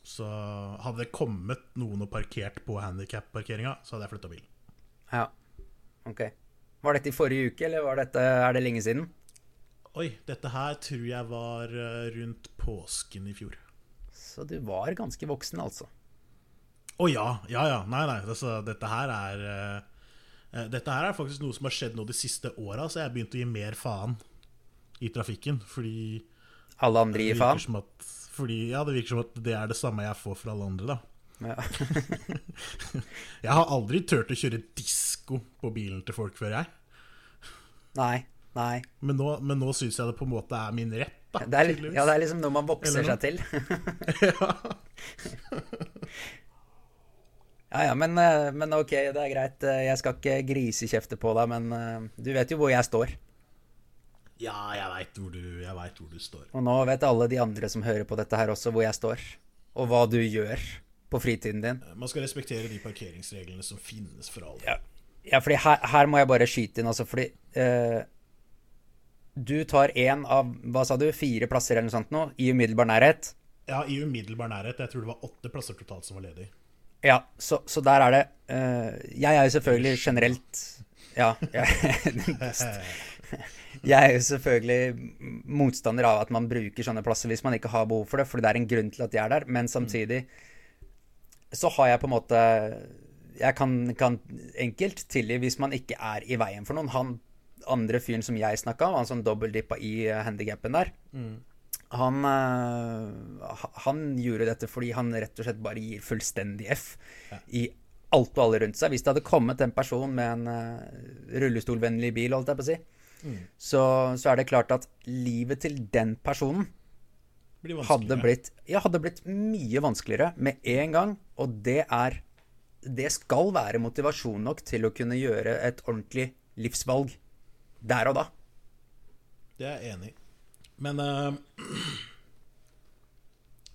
Speaker 1: Så hadde det kommet noen og parkert på handikapparkeringa, så hadde jeg flytta bilen.
Speaker 2: ja. Ok. Var dette i forrige uke, eller var dette, er det lenge siden?
Speaker 1: Oi, dette her tror jeg var eh, rundt påsken i fjor.
Speaker 2: Så du var ganske voksen, altså.
Speaker 1: Å ja, ja ja. Nei, nei. Altså, dette her er eh, Dette her er faktisk noe som har skjedd nå de siste åra, så jeg har begynt å gi mer faen i trafikken. Fordi
Speaker 2: Alle andre gir faen?
Speaker 1: at fordi, Ja, det virker som at det er det samme jeg får fra alle andre, da.
Speaker 2: Ja.
Speaker 1: Jeg har aldri turt å kjøre disko på bilen til folk før, jeg.
Speaker 2: Nei. Nei.
Speaker 1: Men nå, men nå syns jeg det på en måte er min rett, da.
Speaker 2: Det er, ja, det er liksom noe man vokser seg til. ja, ja, men, eh, men ok, det er greit. Eh, Jeg skal ikke grisekjefte på deg, men eh, du vet jo hvor jeg står.
Speaker 1: Ja, jeg veit hvor, hvor du står.
Speaker 2: Og nå vet alle de andre som hører på dette her også, hvor jeg står. Og hva du gjør på fritiden din.
Speaker 1: Man skal respektere de parkeringsreglene som finnes for alle.
Speaker 2: Ja, ja fordi her, her må jeg bare skyte inn, altså, fordi eh, Du tar én av, hva sa du, fire plasser eller noe sånt nå, i umiddelbar nærhet.
Speaker 1: Ja, i umiddelbar nærhet. Jeg tror det var åtte plasser totalt som var ledig.
Speaker 2: Ja, så, så der er det eh, Jeg er jo selvfølgelig generelt Ja. Jeg, jeg er jo selvfølgelig motstander av at man bruker sånne plasser hvis man ikke har behov for det, for det er en grunn til at de er der. Men samtidig så har jeg på en måte Jeg kan, kan enkelt tilgi hvis man ikke er i veien for noen. Han andre fyren som jeg snakka om, han som dobbeldippa i handikappen der, han, eh, han gjorde dette fordi han rett og slett bare gir fullstendig F i alt og alle rundt seg. Hvis det hadde kommet en person med en eh, rullestolvennlig bil, holdt jeg på å si, så, så er det klart at livet til den personen
Speaker 1: Blir
Speaker 2: hadde blitt, ja, hadde blitt mye vanskeligere med en gang, og det er Det skal være motivasjon nok til å kunne gjøre et ordentlig livsvalg der og da.
Speaker 1: Det er jeg enig i. Men uh,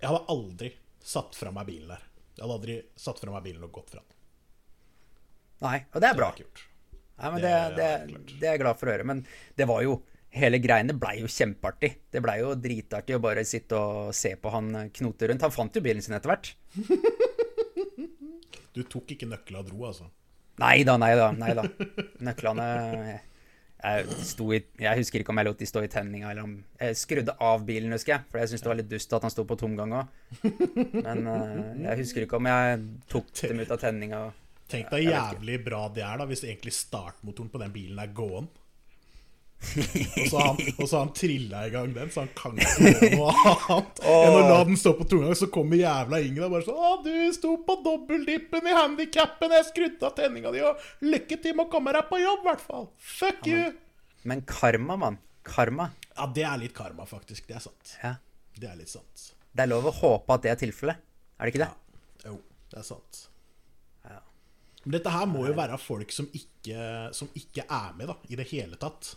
Speaker 1: jeg hadde aldri satt fra meg bilen der. Jeg hadde aldri satt fra meg bilen og gått fra den.
Speaker 2: Nei, og det er bra.
Speaker 1: Det er.
Speaker 2: Nei, men
Speaker 1: Det
Speaker 2: det, det, det er jeg glad for å høre. Men det var jo Hele greiene blei jo kjempeartig. Det blei jo dritartig å bare sitte og se på han knote rundt. Han fant jo bilen sin etter hvert.
Speaker 1: Du tok ikke nøkkelen og dro, altså.
Speaker 2: Nei da, nei da. nei da Nøklene jeg, jeg husker ikke om jeg lot de stå i tenninga, eller om Jeg skrudde av bilen, husker jeg. For jeg syntes det var litt dust at han sto på tomgang òg. Men eh, jeg husker ikke om jeg tok dem ut av tenninga.
Speaker 1: Tenk deg jævlig bra det er da hvis egentlig startmotoren på den bilen er gåen. Og så har han, og så har han trilla i gang den, så han kan ikke gjøre noe annet enn å la den stå på tunga. Så kommer jævla Ingrid og bare sånn 'Å, du sto på dobbeltdippen i handikappen, jeg skrudde av tenninga di', og lykke til med å komme deg på jobb, i hvert fall. Fuck you!
Speaker 2: Men karma, mann. Karma.
Speaker 1: Ja, det er litt karma, faktisk. Det er sant.
Speaker 2: Ja.
Speaker 1: Det er litt sant.
Speaker 2: Det er lov å håpe at det er tilfellet. Er det ikke det?
Speaker 1: Jo, det er sant.
Speaker 2: Ja.
Speaker 1: Men dette her må jo være folk som ikke, som ikke er med da, i det hele tatt.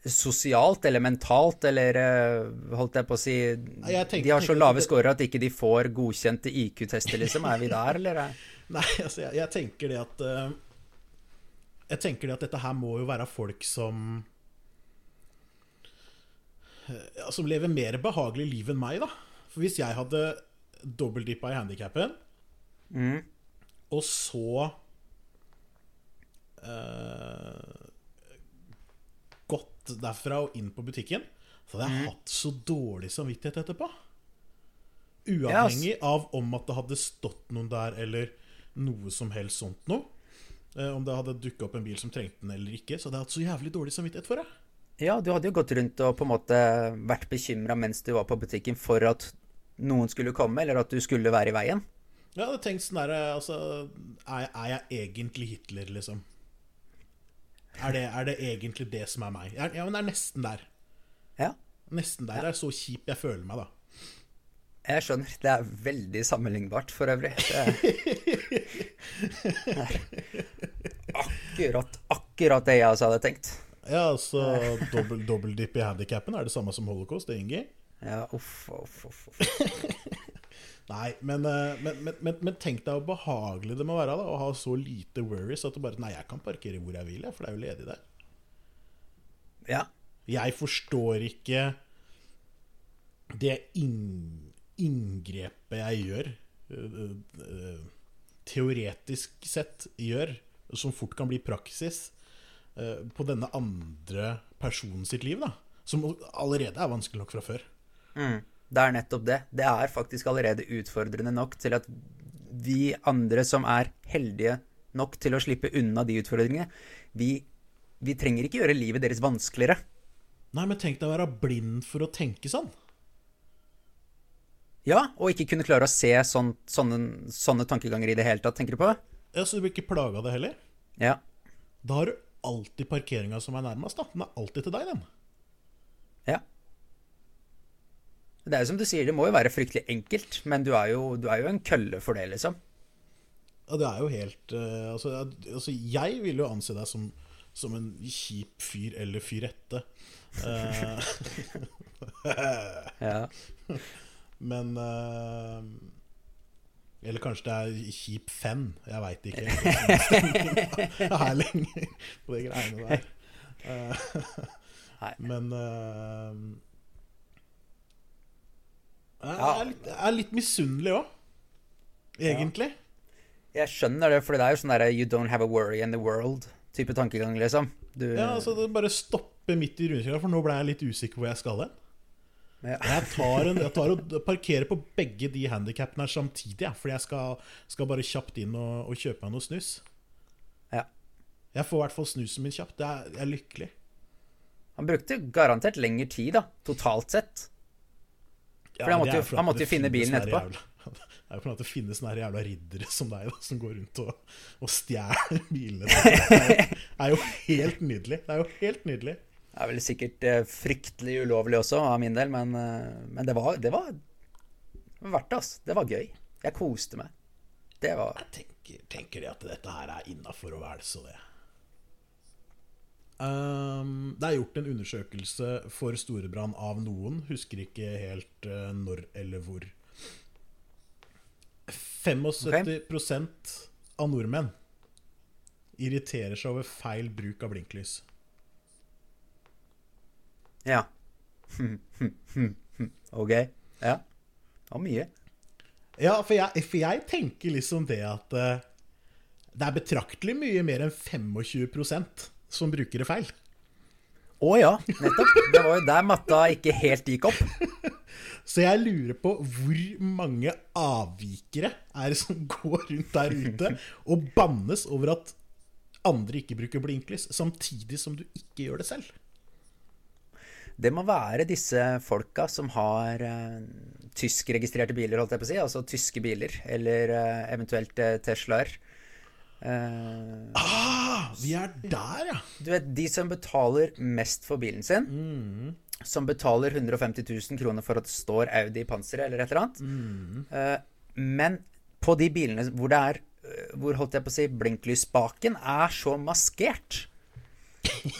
Speaker 2: Sosialt eller mentalt, eller eh, holdt jeg på å si De har så lave scorer at ikke de får godkjente IQ-tester, liksom. Er vi der, eller?
Speaker 1: Nei, altså, jeg, jeg tenker det at eh, Jeg tenker det at dette her må jo være folk som ja, Som lever mer behagelig liv enn meg, da. For hvis jeg hadde dobbeltdippa i handikappen,
Speaker 2: Mm.
Speaker 1: og så eh, gått derfra og inn på butikken, så hadde jeg hatt så dårlig samvittighet etterpå. Uavhengig av om at det hadde stått noen der, eller noe som helst sånt noe. Eh, om det hadde dukka opp en bil som trengte den eller ikke. Så hadde jeg hatt så jævlig dårlig samvittighet for det.
Speaker 2: Ja, du hadde jo gått rundt og på en måte vært bekymra mens du var på butikken for at noen skulle komme, eller at du skulle være i veien.
Speaker 1: Ja, Jeg hadde tenkt sånn derre Altså, er, er jeg egentlig Hitler, liksom? Er det, er det egentlig det som er meg? Ja, men det er nesten der.
Speaker 2: Ja,
Speaker 1: Nesten der. Det er så kjip jeg føler meg, da.
Speaker 2: jeg skjønner. Det er veldig sammenlignbart for øvrig. Det er akkurat, akkurat det jeg også hadde tenkt.
Speaker 1: Ja, altså dobbel, dip i handikappen er det samme som holocaust, det, Ingi?
Speaker 2: Ja, uff, uff, uff. uff.
Speaker 1: Nei, men, eh, men, men, men, men tenk deg hvor behagelig det må være da å ha så lite worries at du bare Nei, jeg kan parkere hvor jeg vil, for det er jo ledig der.
Speaker 2: Ja.
Speaker 1: Jeg forstår ikke det inn, inngrepet jeg gjør, øh, øh, teoretisk sett gjør, som fort kan bli praksis, på denne andre personen sitt liv, da. Som allerede er vanskelig nok fra før.
Speaker 2: Mm. Det er nettopp det. Det er faktisk allerede utfordrende nok til at vi andre som er heldige nok til å slippe unna de utfordringene, vi, vi trenger ikke gjøre livet deres vanskeligere.
Speaker 1: Nei, men tenk deg å være blind for å tenke sånn.
Speaker 2: Ja, og ikke kunne klare å se sånn, sånne, sånne tankeganger i det hele tatt, tenker du på?
Speaker 1: Ja, Så du blir ikke plaga av det heller?
Speaker 2: Ja.
Speaker 1: Da har du alltid parkeringa som er nærmest. da Den er alltid til deg, den.
Speaker 2: Ja. Det er jo som du sier, det må jo være fryktelig enkelt, men du er jo, du er jo en kølle for det, liksom.
Speaker 1: Ja, det er jo helt eh, altså, altså, jeg vil jo anse deg som, som en kjip fyr eller fyrette. Eh,
Speaker 2: Ja.
Speaker 1: men uh, Eller kanskje det er kjip fan. Jeg veit ikke. Jeg er lenger på de greiene der. Men Jeg
Speaker 2: Ja.
Speaker 1: er litt, jeg er litt misunnelig òg, egentlig.
Speaker 2: Jeg skjønner det, for det er jo sånn derre you don't have a worry in the world-type tankegang, liksom. Du,
Speaker 1: Ja, altså det Bare stoppe midt i rundkjøringa, for nå ble jeg litt usikker hvor jeg skal hen.
Speaker 2: Ja.
Speaker 1: Jeg tar, en, jeg tar og parkerer på begge de handikappene her samtidig, ja, fordi jeg skal, skal bare kjapt inn og, og kjøpe meg noe snus.
Speaker 2: Ja.
Speaker 1: Jeg får i hvert fall snusen min kjapt. Det er, jeg er lykkelig.
Speaker 2: Han brukte garantert lengre tid, da, totalt sett. For han måtte jo- måtte jo finne bilen etterpå.
Speaker 1: Jævla, det er jo for at det finnes sånne jævla riddere som deg, da, som går rundt og, og stjeler bilene. Det er, det er jo helt nydelig. Det er jo helt nydelig.
Speaker 2: Det er vel sikkert eh, fryktelig ulovlig også, av min del, men, eh, men det, var, det var det var verdt det, altså. Det var gøy. Jeg koste meg. Det var
Speaker 1: Jeg tenker, tenker det at dette her er innafor å være så det. Um, det er gjort en undersøkelse for Storebrann av noen. Husker ikke helt uh, når eller hvor. 75 av nordmenn irriterer seg over feil bruk av blinklys.
Speaker 2: Ja. OK. Ja. Det var mye.
Speaker 1: Ja, for jeg, for jeg tenker liksom det at uh, det er betraktelig mye mer enn 25 som bruker det feil.
Speaker 2: Å ja, nettopp. Det var jo der matta ikke helt gikk opp.
Speaker 1: Så jeg lurer på hvor mange avvikere er det som går rundt der ute og bannes over at andre ikke bruker blinklys, samtidig som du ikke gjør det selv.
Speaker 2: Det må være disse folka som har uh, tyskregistrerte biler, holdt jeg på å si. Altså tyske biler, eller uh, eventuelt uh, Teslaer. Eh,
Speaker 1: Ah, vi er der, ja!
Speaker 2: du vet, de som betaler mest for bilen sin, som betaler 150 000 kroner for at det står Audi i panseret eller et eller annet. Eh, men på de bilene hvor det er eh, Hvor holdt jeg på å si Blinklysspaken er så maskert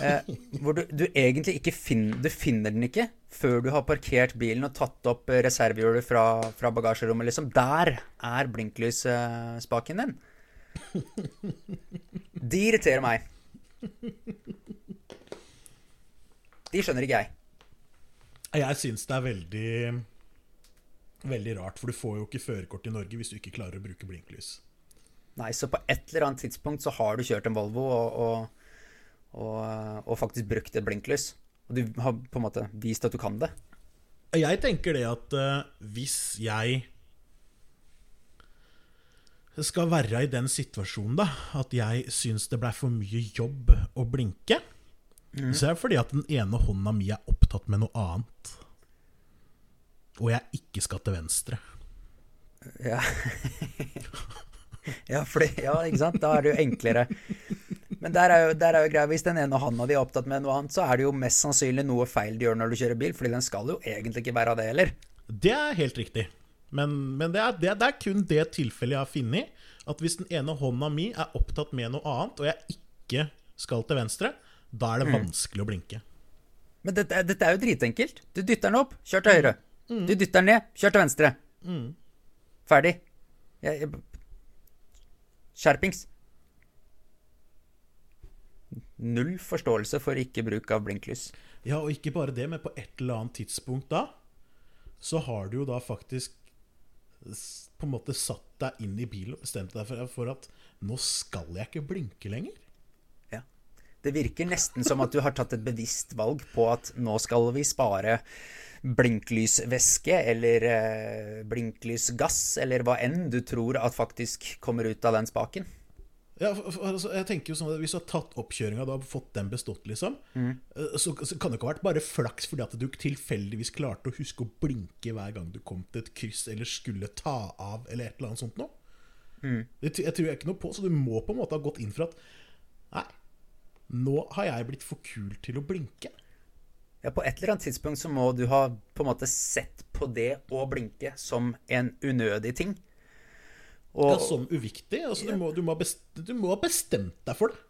Speaker 2: uh, Hvor du, du egentlig ikke finner Du finner den ikke før du har parkert bilen og tatt opp eh, reservehjulet fra, fra bagasjerommet. Liksom. Der er blinklysspaken din. De irriterer meg. De skjønner ikke jeg.
Speaker 1: Jeg syns det er veldig Veldig rart, for du får jo ikke førerkort i Norge hvis du ikke klarer å bruke blinklys.
Speaker 2: Nei, så på et eller annet tidspunkt så har du kjørt en Volvo og, og, og, og faktisk brukt et blinklys. Og du har på en måte vist at du kan det.
Speaker 1: Jeg tenker det at uh, hvis jeg skal være i den situasjonen, da, at jeg syns det blei for mye jobb å blinke, mm. så er det fordi at den ene hånda mi er opptatt med noe annet. Og jeg ikke skal til venstre.
Speaker 2: Ja. ja, fordi, ja, ikke sant? Da er det jo enklere. Men der er jo, der er jo greia, hvis den ene hånda di er opptatt med noe annet, så er det jo mest sannsynlig noe feil du gjør når du kjører bil, fordi den skal jo egentlig ikke være av det heller.
Speaker 1: Det er helt riktig. Men, men det, er, det, det, er, kun det tilfellet jeg har funnet. At hvis den ene hånda mi er opptatt med noe annet, og jeg ikke skal til venstre, da er det mm. vanskelig å blinke.
Speaker 2: Men dette, dette, er jo dritenkelt. Du dytter den opp, kjør til høyre. Mm. Du dytter den ned, kjør til venstre. Mm. Ferdig. Jeg, jeg, skjerpings. Null forståelse for ikke bruk av blinklys.
Speaker 1: Ja, og ikke bare det, men på et eller annet tidspunkt da, så har du jo da faktisk på en måte satt deg inn i bilen og bestemte deg for, at nå skal jeg ikke blinke lenger.
Speaker 2: Det virker nesten som at du har tatt et bevisst valg på at nå skal vi spare blinklysvæske eller eh, blinklysgass, eller hva enn du tror at faktisk kommer ut av den spaken.
Speaker 1: Ja, for, for, altså, jeg tenker jo sånn at Hvis du har tatt oppkjøringa og fått den bestått, liksom, mm. Eh, så, så, kan det ikke ha vært bare flaks fordi at du tilfeldigvis klarte å huske å blinke hver gang du kom til et kryss eller skulle ta av eller et eller annet sånt noe. Mm. Det jeg tror jeg ikke noe på, så du må på en måte ha gått inn for at Nei, nå har jeg blitt for kul til å blinke.
Speaker 2: Ja, På et eller annet tidspunkt så må du ha på en måte sett på det å blinke som en unødig ting.
Speaker 1: Og, ja, Som uviktig. Altså, du, må, du, må bestemt, du, må, ha bestemt deg for det.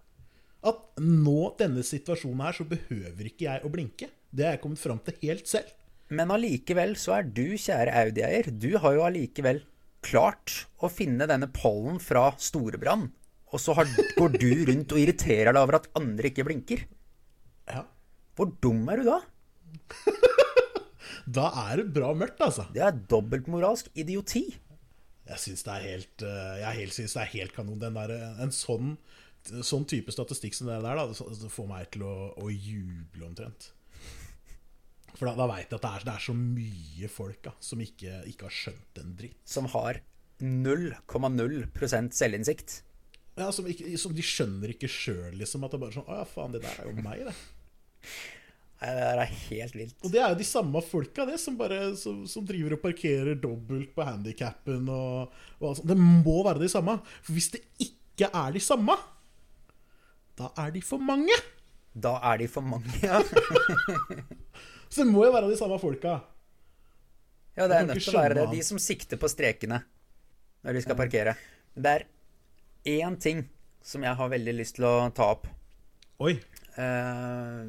Speaker 1: At nå, denne situasjonen her, så behøver ikke jeg å blinke. Det har jeg kommet fram til helt selv.
Speaker 2: Men allikevel så er du, kjære Audi-eier, du har jo allikevel klart å finne denne pollen fra Storebrand. Og så har, går du rundt og irriterer deg over at andre ikke blinker.
Speaker 1: Ja.
Speaker 2: Hvor dum er du da?
Speaker 1: da er det bra mørkt, altså.
Speaker 2: Det er dobbeltmoralsk idioti.
Speaker 1: Jeg syns det er helt eh, Jeg helt, synes det er helt kanon. Den der, en sånn, sånn, type statistikk som det der, da, det får meg til å, å juble omtrent. For da, da veit jeg at det er, det er, så mye folk da, som ikke, ikke, har skjønt en dritt.
Speaker 2: Som har 0,0% selvinnsikt.
Speaker 1: Ja, som, ikke, som, de skjønner ikke sjøl, liksom. At det bare er sånn Å ja, faen, det der er jo meg, det.
Speaker 2: Nei, Det er helt vilt.
Speaker 1: Og det er jo de samme folka det, som, bare, som, som driver og parkerer dobbelt på handikappen. Og, og Det må være de samme. For hvis det ikke er de samme, da er de for mange.
Speaker 2: Da er de for mange, ja.
Speaker 1: Så det må jo være de samme folka.
Speaker 2: Ja, det er nødt til å være det. De som sikter på strekene når de skal parkere. Det er én ting som jeg har veldig lyst til å ta opp.
Speaker 1: Oi.
Speaker 2: Uh,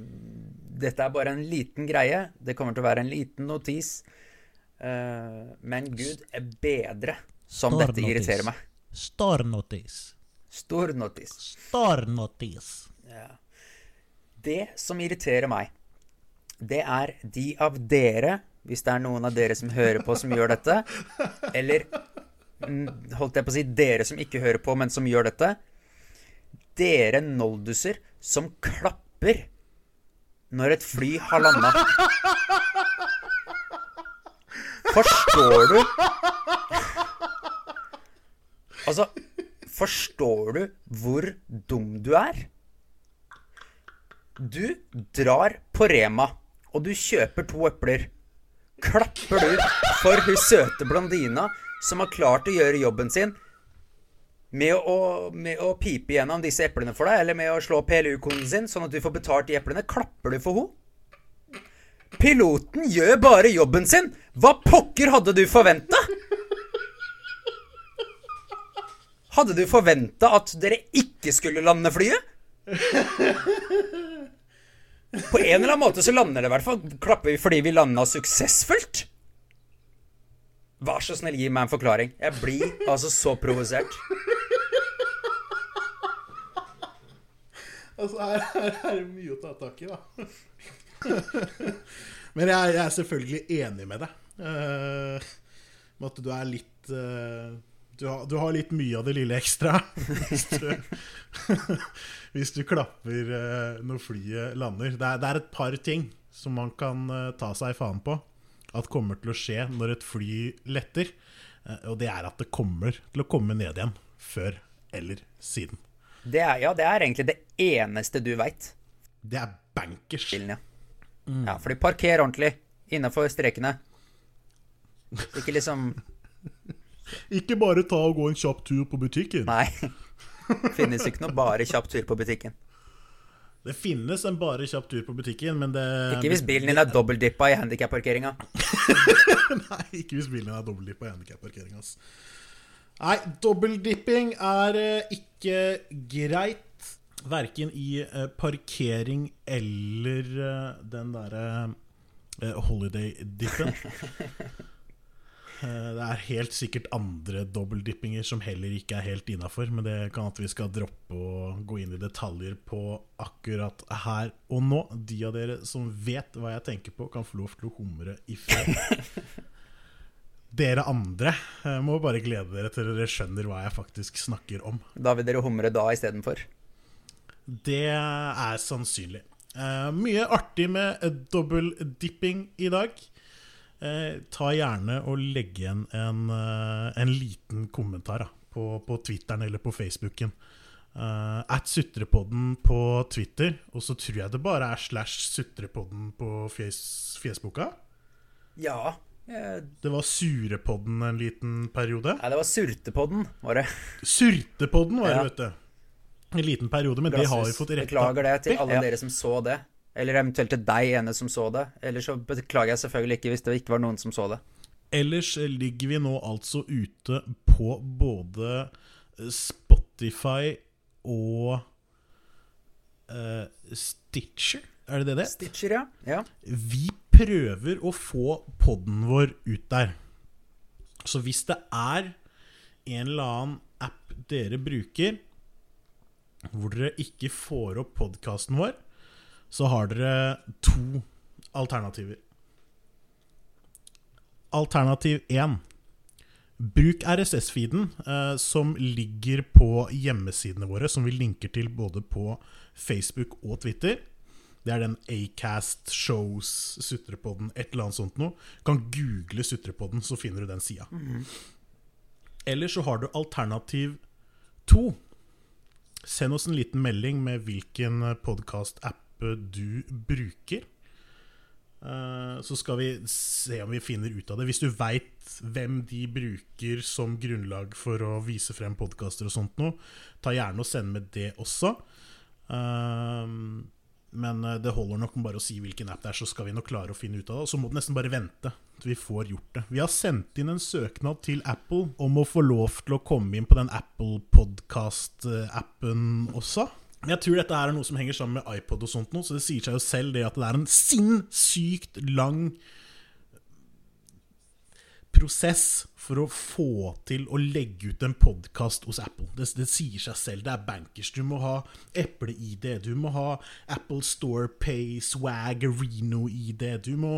Speaker 2: dette er bare en liten greie. Det kommer til å være en liten notis. Uh, men Gud er bedre som Stor dette irriterer meg.
Speaker 1: Stor notis.
Speaker 2: Stor notis.
Speaker 1: Stor notis.
Speaker 2: Ja. Det som irriterer meg, det er de av dere, hvis det er noen av dere som hører på, som gjør dette, eller holdt jeg på å si dere som ikke hører på, men som gjør dette, dere nolduser som klapper når et fly har landa. Forstår du Altså, forstår du hvor dum du er? Du drar på Rema, og du kjøper to epler. Klapper du for hun søte blondina som har klart å gjøre jobben sin med å, med å, pipe gjennom disse eplene for deg, eller med å slå PLU-koden sin, sånn at du får betalt de eplene, klapper du for henne? Piloten gjør bare jobben sin! Hva pokker hadde du forventa? Hadde du forventa at dere ikke skulle lande flyet? På en eller annen måte så lander det i hvert fall. Klapper vi fordi vi landa suksessfullt? Vær så snill, gi meg en forklaring. Jeg blir altså så provosert.
Speaker 1: Altså, her, her er det mye å ta tak i, da. Men jeg, jeg er selvfølgelig enig med deg. Uh, med at du er litt uh, du, har, du, har, litt mye av det lille ekstra. Hvis du, hvis du klapper uh, når flyet lander. Det er, det er, et par ting som man kan ta seg faen på at kommer til å skje når et fly letter. og det er at det kommer til å komme ned igjen før eller siden.
Speaker 2: Det er, ja, det er egentlig det eneste du veit.
Speaker 1: Det er bankers.
Speaker 2: Ja. Mm. ja, fordi parker ordentlig innafor strekene. Ikke liksom
Speaker 1: Ikke bare ta og gå en kjapp tur på butikken.
Speaker 2: Nei. Finnes ikke noe bare kjapp tur på butikken.
Speaker 1: Det finnes en bare kjapp tur på butikken, men det
Speaker 2: Ikke hvis bilen din er dobbeldyppa i handikapparkeringa.
Speaker 1: Nei, ikke hvis bilen din er dobbeldyppa i handikapparkeringa. Nei, dobbeltdipping er uh, ikke greit. Verken i uh, parkering eller uh, den derre holiday-dippen. Eh, det er helt sikkert andre dobbeltdippinger som heller ikke er helt innafor, men det kan at vi skal droppe å gå inn i detaljer på akkurat her og nå. De av dere som vet hva jeg tenker på, kan få lov til å humre i fred. Dere andre må bare glede dere til dere skjønner hva jeg faktisk snakker om.
Speaker 2: Da vil dere humre da istedenfor?
Speaker 1: Det er sannsynlig. Uh, mye artig med dobbeltdipping i dag. Uh, ta gjerne og legg igjen en, uh, en liten kommentar da, på, på Twitteren eller på Facebooken. At Sutrepodden på Twitter, og så tror jeg det bare er slash Sutrepodden på fjes, Fjesboka.
Speaker 2: Ja.
Speaker 1: Det var Surepodden en liten periode.
Speaker 2: Nei, det var Surtepodden, var det.
Speaker 1: Surtepodden var det, vet du. En liten periode, men Glasshus. det har vi fått retta
Speaker 2: Beklager det til alle ja. dere som så det. Eller eventuelt til deg, ene som så det. Eller så beklager jeg selvfølgelig ikke hvis det ikke var noen som så det.
Speaker 1: Ellers ligger vi nå altså ute på både eh, Spotify og uh, Stitcher. Er det det det
Speaker 2: Stitcher, ja. ja.
Speaker 1: Vi prøver å få podden vår ut der. Så hvis det er en eller annen app dere bruker hvor dere ikke får opp podkasten vår, så har dere to alternativer. Alternativ 1. Bruk RSS-feeden eh, som ligger på hjemmesidene våre, som vi linker til både på Facebook og Twitter. Det er den Acast Shows Sutrepodden, et eller annet sånt noe. Kan google Sutrepodden, så finner du den sida. Mm. Eller så har du alternativ to. Send oss en liten melding med hvilken podkast-app du bruker. Uh, så skal vi se om vi finner ut av det. Hvis du veit hvem de bruker som grunnlag for å vise frem podkaster og sånt noe, ta gjerne og send med det også. Uh, men eh, det holder nok med bare å si hvilken app det er, så skal vi nok klare å finne ut av det. Og så må du nesten bare vente til vi får gjort det. Vi har sendt inn en søknad til Apple om å få lov til å komme inn på den Apple Podcast-appen også. Jeg tror dette er noe som henger sammen med iPod og sånt noe, så det sier seg jo selv det at det er en sinnssykt lang prosess for å få til å legge ut en podkast hos Apple. Det, det, sier seg selv. Det er bankers. Du må ha Eple-ID, du må ha Apple Store Pay, Swag, Reno-ID. Du må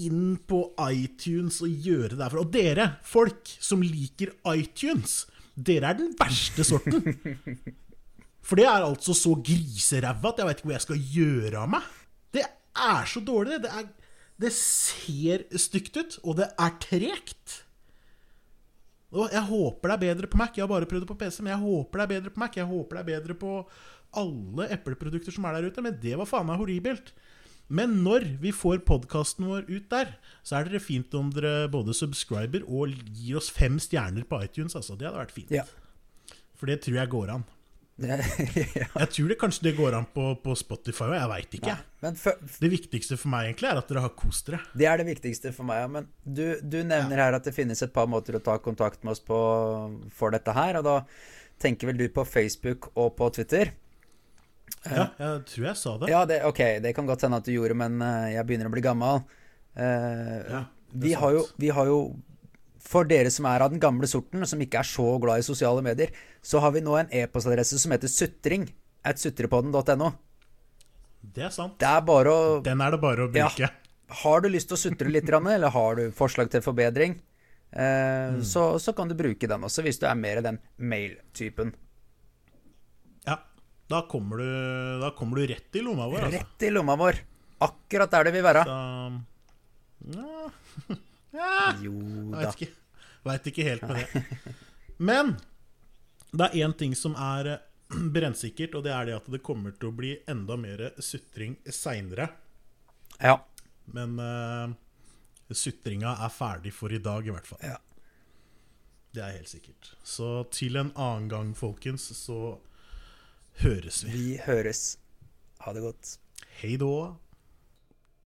Speaker 1: inn på iTunes og gjøre det derfor. Og dere, folk som liker iTunes, dere er den verste sorten. For det er altså så griseræva at jeg vet ikke hva jeg skal gjøre av meg. Det er så dårlig, det. det. Er, det ser stygt ut, og det er tregt. Og jeg håper det er bedre på Mac. Jeg har bare prøvd det på PC, men jeg håper det er bedre på Mac. Jeg håper det er bedre på alle epleprodukter som er der ute, men det var faen meg horribelt. Men når vi får podkasten vår ut der, så er det fint om dere både subscriber og gir oss fem stjerner på iTunes. Altså. Det hadde vært fint.
Speaker 2: Ja.
Speaker 1: For det tror jeg går an.
Speaker 2: Ja.
Speaker 1: Jeg tror det kanskje det går an på, på Spotify òg, jeg veit ikke. Ja, for, det viktigste for meg egentlig er at dere har kost dere.
Speaker 2: Det er det viktigste for meg, men du, du nevner ja. her at det finnes et par måter å ta kontakt med oss på for dette her, og da tenker vel du på Facebook og på Twitter?
Speaker 1: Ja, jeg tror jeg sa det.
Speaker 2: Ja, det, Ok, det kan godt hende at du gjorde, men eh, jeg begynner å bli gammel. Uh, ja, vi, har jo, vi har jo for dere som er av den gamle sorten, og som ikke er så glad i sosiale medier, så har vi nå en e-postadresse som heter sutring at sutrepodden.no.
Speaker 1: Det er sant.
Speaker 2: Det er bare å
Speaker 1: Den er det bare å
Speaker 2: Ja.
Speaker 1: bruke.
Speaker 2: Har du lyst til å sutre litt, eller har du forslag til forbedring, eh, så, så kan du bruke den også, hvis du er mer den mail-typen.
Speaker 1: Ja. Da kommer du, da kommer du rett i lomma vår, altså.
Speaker 2: Rett i lomma vår. Akkurat der det vil være.
Speaker 1: Så, ja. ja.
Speaker 2: Jo da.
Speaker 1: vet ikke, vet ikke helt med det. Men det er én ting som er eh, brennsikkert, og det er det at det kommer til å bli enda mer sutring seinere.
Speaker 2: Ja.
Speaker 1: Men uh, sutringa er ferdig for i dag, i hvert fall.
Speaker 2: Ja.
Speaker 1: Det er helt sikkert. Så til en annen gang, folkens, så høres vi.
Speaker 2: Vi høres. Ha det godt.
Speaker 1: Hei då.